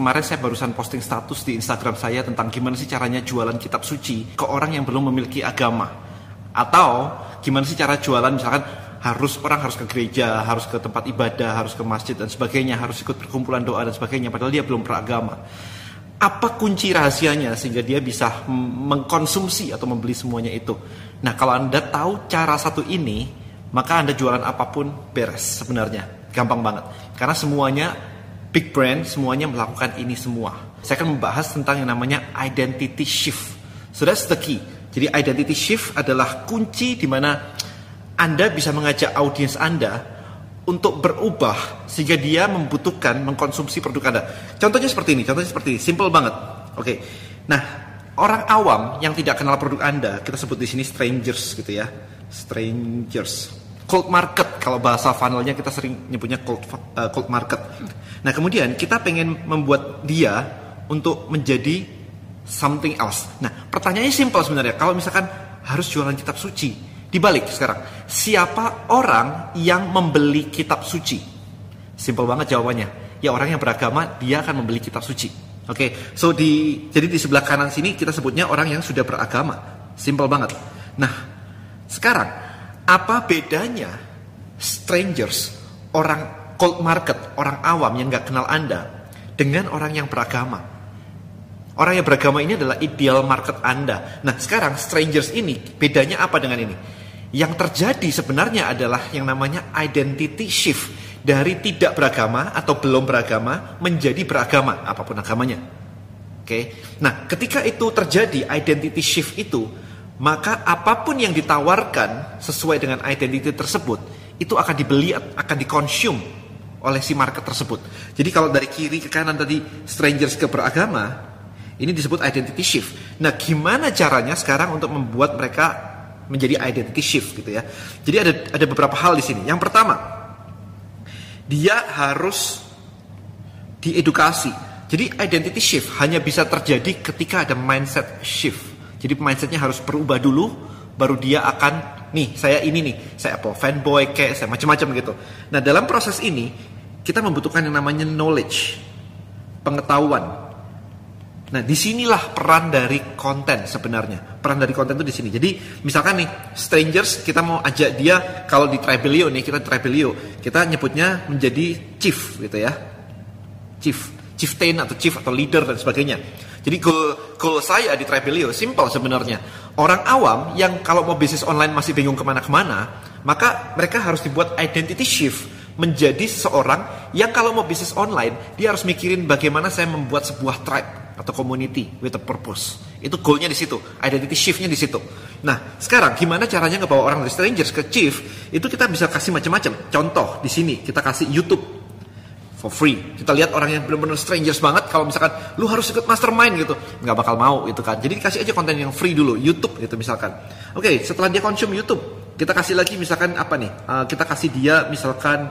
kemarin saya barusan posting status di Instagram saya tentang gimana sih caranya jualan kitab suci ke orang yang belum memiliki agama. Atau gimana sih cara jualan misalkan harus orang harus ke gereja, harus ke tempat ibadah, harus ke masjid dan sebagainya, harus ikut perkumpulan doa dan sebagainya padahal dia belum beragama. Apa kunci rahasianya sehingga dia bisa mengkonsumsi atau membeli semuanya itu? Nah, kalau Anda tahu cara satu ini, maka Anda jualan apa pun beres sebenarnya. Gampang banget. Karena semuanya big brand, semuanya melakukan ini semua. Saya akan membahas tentang yang namanya identity shift. So that's the key. Jadi identity shift adalah kunci di mana Anda bisa mengajak audiens Anda untuk berubah sehingga dia membutuhkan mengkonsumsi produk Anda. Contohnya seperti ini, contohnya seperti ini, simple banget. Oke. Nah, orang awam yang tidak kenal produk Anda, kita sebut di sini strangers gitu ya. Strangers. Cold market kalau bahasa funnelnya kita sering nyebutnya cold uh, cold market. Nah, kemudian kita pengen membuat dia untuk menjadi something else. Nah, pertanyaannya simple sebenarnya. Kalau misalkan harus jualan kitab suci, Dibalik sekarang, siapa orang yang membeli kitab suci? Simpel banget jawabannya. Ya orang yang beragama, dia akan membeli kitab suci. Oke, okay? so di jadi di sebelah kanan sini kita sebutnya orang yang sudah beragama. Simpel banget. Nah, sekarang apa bedanya strangers, orang cold market, orang awam yang nggak kenal Anda dengan orang yang beragama? Orang yang beragama ini adalah ideal market Anda. Nah, sekarang strangers ini bedanya apa dengan ini? Yang terjadi sebenarnya adalah yang namanya identity shift dari tidak beragama atau belum beragama menjadi beragama apa pun agamanya. Oke. Nah, ketika itu terjadi identity shift itu, maka apa pun yang ditawarkan sesuai dengan identity tersebut itu akan dibeli akan dikonsum oleh si market tersebut. Jadi kalau dari kiri ke kanan tadi strangers ke beragama, ini disebut identity shift. Nah, gimana caranya sekarang untuk membuat mereka menjadi identity shift gitu ya. Jadi ada ada beberapa hal di sini. Yang pertama, dia harus diedukasi. Jadi identity shift hanya bisa terjadi ketika ada mindset shift. Jadi mindsetnya harus berubah dulu, baru dia akan nih saya ini nih, saya apa fanboy kayak saya macam-macam gitu. Nah dalam proses ini kita membutuhkan yang namanya knowledge, pengetahuan, Nah, di sinilah peran dari konten sebenarnya. Peran dari konten itu di sini. Jadi, misalkan nih, strangers kita mau ajak dia kalau di Tribelio nih, kita Tribelio, kita nyebutnya menjadi chief gitu ya. Chief, chieftain atau chief atau leader dan sebagainya. Jadi goal, goal saya di Tribelio simple sebenarnya. Orang awam yang kalau mau bisnis online masih bingung ke mana-kemana, maka mereka harus dibuat identity shift menjadi seseorang yang kalau mau bisnis online, dia harus mikirin bagaimana saya membuat sebuah tribe atau community with a purpose. Itu goalnya di situ, identity shiftnya di situ. Nah, sekarang gimana caranya ngebawa orang dari strangers ke chief? Itu kita bisa kasih macam-macam. Contoh di sini kita kasih YouTube for free. Kita lihat orang yang benar-benar strangers banget. Kalau misalkan lu harus ikut mastermind gitu, nggak bakal mau itu kan. Jadi kasih aja konten yang free dulu, YouTube gitu misalkan. Oke, okay, setelah dia konsum YouTube, kita kasih lagi misalkan apa nih? Uh, kita kasih dia misalkan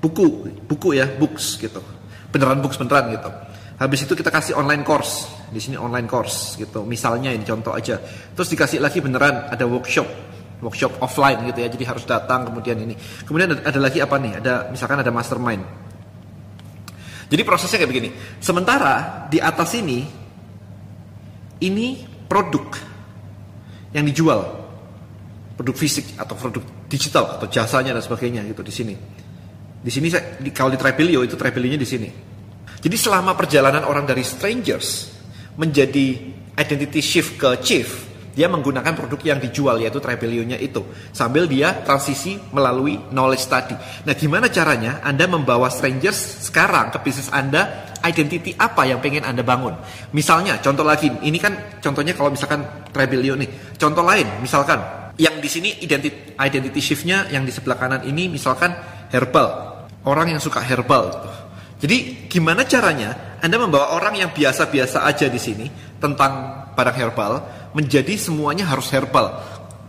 buku, buku ya, books gitu. Beneran books beneran gitu. Habis itu kita kasih online course. Di sini online course gitu. Misalnya ini contoh aja. Terus dikasih lagi beneran ada workshop. Workshop offline gitu ya. Jadi harus datang kemudian ini. Kemudian ada lagi apa nih? Ada misalkan ada mastermind. Jadi prosesnya kayak begini. Sementara di atas ini ini produk yang dijual. Produk fisik atau produk digital atau jasanya dan sebagainya gitu di sini. Di sini saya di, kalau di Trapilio itu Trapilio-nya di sini. Jadi selama perjalanan orang dari strangers menjadi identity shift ke chief, dia menggunakan produk yang dijual yaitu Tribelio-nya itu sambil dia transisi melalui knowledge study. Nah, gimana caranya Anda membawa strangers sekarang ke bisnis Anda identity apa yang pengen Anda bangun? Misalnya, contoh lagi, ini kan contohnya kalau misalkan Tribelio nih. Contoh lain, misalkan yang di sini identity identity shift-nya yang di sebelah kanan ini misalkan herbal. Orang yang suka herbal jadi gimana caranya Anda membawa orang yang biasa-biasa aja di sini tentang barang herbal menjadi semuanya harus herbal.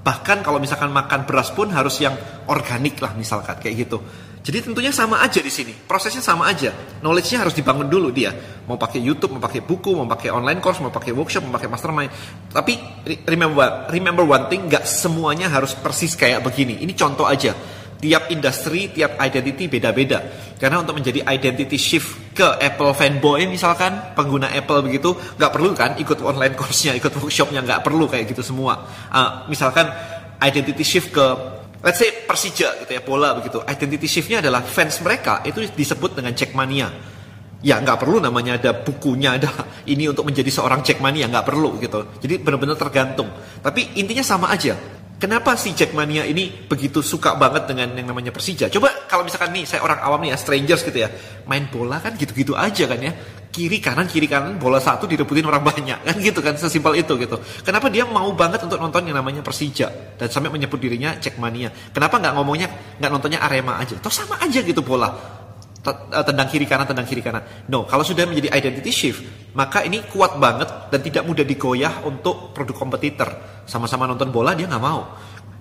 Bahkan kalau misalkan makan beras pun harus yang organik lah misalkan kayak gitu. Jadi tentunya sama aja di sini. Prosesnya sama aja. Knowledge-nya harus dibangun dulu dia. Mau pakai YouTube, mau pakai buku, mau pakai online course, mau pakai workshop, mau pakai mastermind. Tapi remember remember one thing, nggak semuanya harus persis kayak begini. Ini contoh aja. Tiap industri, tiap identity beda-beda. Karena untuk menjadi identity shift ke Apple fanboy misalkan, pengguna Apple begitu, nggak perlu kan ikut online course-nya, ikut workshopnya, nggak perlu kayak gitu semua. Uh, misalkan identity shift ke let's say Persija gitu ya, bola begitu. Identity shift-nya adalah fans mereka itu disebut dengan Jackmania. Ya nggak perlu namanya ada bukunya ada ini untuk menjadi seorang Jackmania nggak perlu gitu. Jadi benar-benar tergantung. Tapi intinya sama aja Kenapa si Jackmania ini begitu suka banget dengan yang namanya Persija? Coba kalau misalkan nih saya orang awam nih ya, strangers gitu ya, main bola kan gitu-gitu aja kan ya. Kiri kanan kiri kanan bola satu direbutin orang banyak kan gitu kan sesimpel itu gitu. Kenapa dia mau banget untuk nonton yang namanya Persija dan sampai menyebut dirinya Jackmania? Kenapa nggak ngomongnya nggak nontonnya Arema aja? Atau sama aja gitu bola tendang kiri kanan, tendang kiri kanan. No, kalau sudah menjadi identity shift, maka ini kuat banget dan tidak mudah digoyah untuk produk kompetitor. Sama-sama nonton bola dia nggak mau.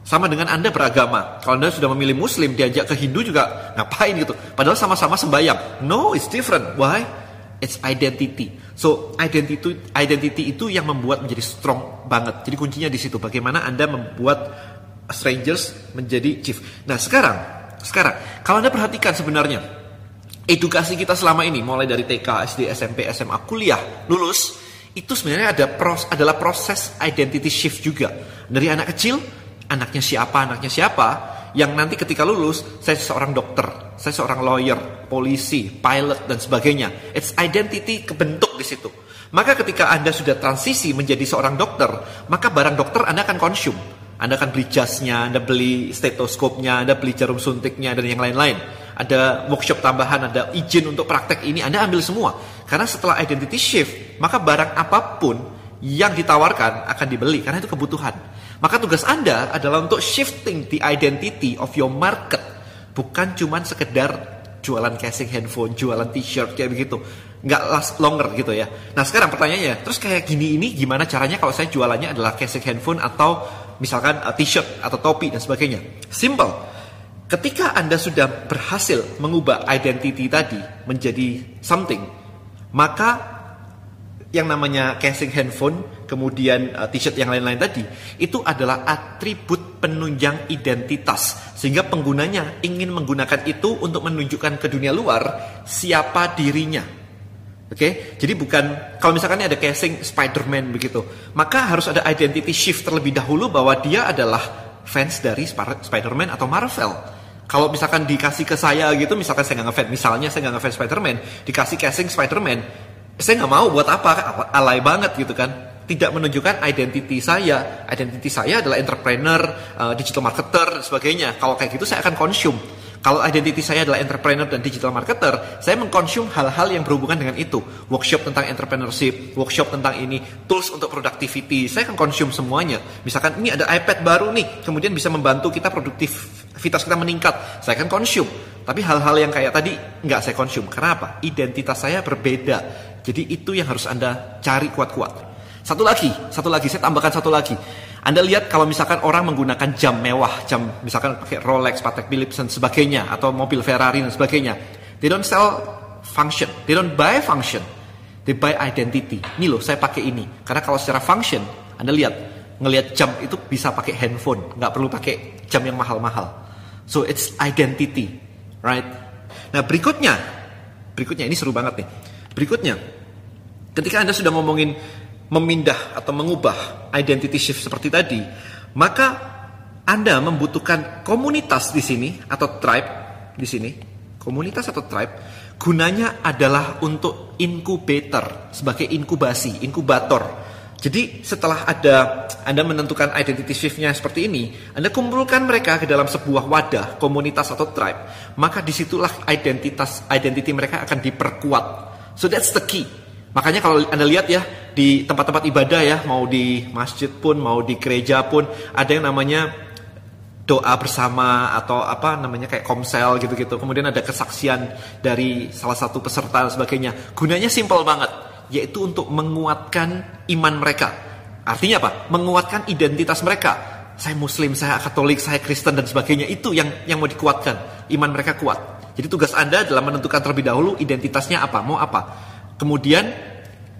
Sama dengan Anda beragama. Kalau Anda sudah memilih Muslim, diajak ke Hindu juga ngapain gitu. Padahal sama-sama sembahyang. No, it's different. Why? It's identity. So identity identity itu yang membuat menjadi strong banget. Jadi kuncinya di situ. Bagaimana Anda membuat strangers menjadi chief. Nah sekarang, sekarang kalau Anda perhatikan sebenarnya edukasi kita selama ini mulai dari TK, SD, SMP, SMA, kuliah, lulus itu sebenarnya ada pros, adalah proses identity shift juga. Dari anak kecil, anaknya siapa, anaknya siapa, yang nanti ketika lulus, saya seorang dokter, saya seorang lawyer, polisi, pilot, dan sebagainya. It's identity kebentuk di situ. Maka ketika Anda sudah transisi menjadi seorang dokter, maka barang dokter Anda akan konsum. Anda akan beli jasnya, Anda beli stetoskopnya, Anda beli jarum suntiknya, dan yang lain-lain ada workshop tambahan, ada izin untuk praktek ini, Anda ambil semua. Karena setelah identity shift, maka barang apa pun yang ditawarkan akan dibeli karena itu kebutuhan. Maka tugas Anda adalah untuk shifting the identity of your market. Bukan cuma sekedar jualan casing handphone, jualan t-shirt kayak begitu. Nggak last longer gitu ya. Nah sekarang pertanyaannya, terus kayak gini ini gimana caranya kalau saya jualannya adalah casing handphone atau misalkan uh, t-shirt atau topi dan sebagainya. Simple Ketika Anda sudah berhasil mengubah identity tadi menjadi something, maka yang namanya casing handphone, kemudian uh, t-shirt yang lain-lain tadi, itu adalah atribut penunjang identitas. Sehingga penggunanya ingin menggunakan itu untuk menunjukkan ke dunia luar siapa dirinya. Oke, okay? jadi bukan kalau misalkan ada casing Spider-Man begitu, maka harus ada identity shift terlebih dahulu bahwa dia adalah fans dari Spider-Man atau Marvel. Kalau misalkan dikasih ke saya gitu, misalkan saya nggak ngefans, misalnya saya nggak ngefans Spider-Man, dikasih casing Spider-Man, saya nggak mau buat apa, alay banget gitu kan. Tidak menunjukkan identity saya. Identity saya adalah entrepreneur, uh, digital marketer, dan sebagainya. Kalau kayak gitu saya akan consume. Kalau identity saya adalah entrepreneur dan digital marketer, saya mengkonsum hal-hal yang berhubungan dengan itu. Workshop tentang entrepreneurship, workshop tentang ini, tools untuk productivity, saya akan konsum semuanya. Misalkan ini ada iPad baru nih, kemudian bisa membantu kita produktivitas kita meningkat, saya akan konsum. Tapi hal-hal yang kayak tadi nggak saya konsum. Kenapa? Identitas saya berbeda. Jadi itu yang harus Anda cari kuat-kuat. Satu lagi, satu lagi, saya tambahkan satu lagi. Anda lihat kalau misalkan orang menggunakan jam mewah, jam misalkan pakai Rolex, Patek Philippe dan sebagainya atau mobil Ferrari dan sebagainya. They don't sell function, they don't buy function. They buy identity. Ini loh, saya pakai ini. Karena kalau secara function, Anda lihat, ngelihat jam itu bisa pakai handphone, nggak perlu pakai jam yang mahal-mahal. So it's identity, right? Nah berikutnya, berikutnya ini seru banget nih. Berikutnya, ketika Anda sudah ngomongin memindah atau mengubah identity shift seperti tadi, maka Anda membutuhkan komunitas di sini atau tribe di sini, komunitas atau tribe, gunanya adalah untuk incubator sebagai inkubasi, inkubator. Jadi setelah ada Anda menentukan identity shift-nya seperti ini, Anda kumpulkan mereka ke dalam sebuah wadah, komunitas atau tribe, maka di situlah identitas identity mereka akan diperkuat. So that's the key. Makanya kalau Anda lihat ya di tempat-tempat ibadah ya, mau di masjid pun, mau di gereja pun ada yang namanya doa bersama atau apa namanya kayak komsel gitu-gitu. Kemudian ada kesaksian dari salah satu peserta dan sebagainya. Gunanya simpel banget, yaitu untuk menguatkan iman mereka. Artinya apa? Menguatkan identitas mereka. Saya muslim, saya katolik, saya kristen dan sebagainya. Itu yang yang mau dikuatkan. Iman mereka kuat. Jadi tugas Anda adalah menentukan terlebih dahulu identitasnya apa, mau apa. Kemudian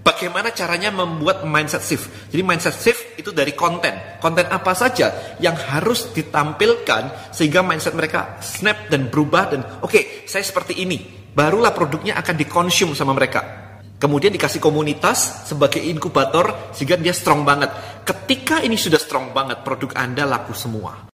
Bagaimana caranya membuat mindset shift? Jadi mindset shift itu dari konten. Konten apa saja yang harus ditampilkan sehingga mindset mereka snap dan berubah dan oke, okay, saya seperti ini. Barulah produknya akan dikonsum sama mereka. Kemudian dikasih komunitas sebagai inkubator sehingga dia strong banget. Ketika ini sudah strong banget, produk Anda laku semua.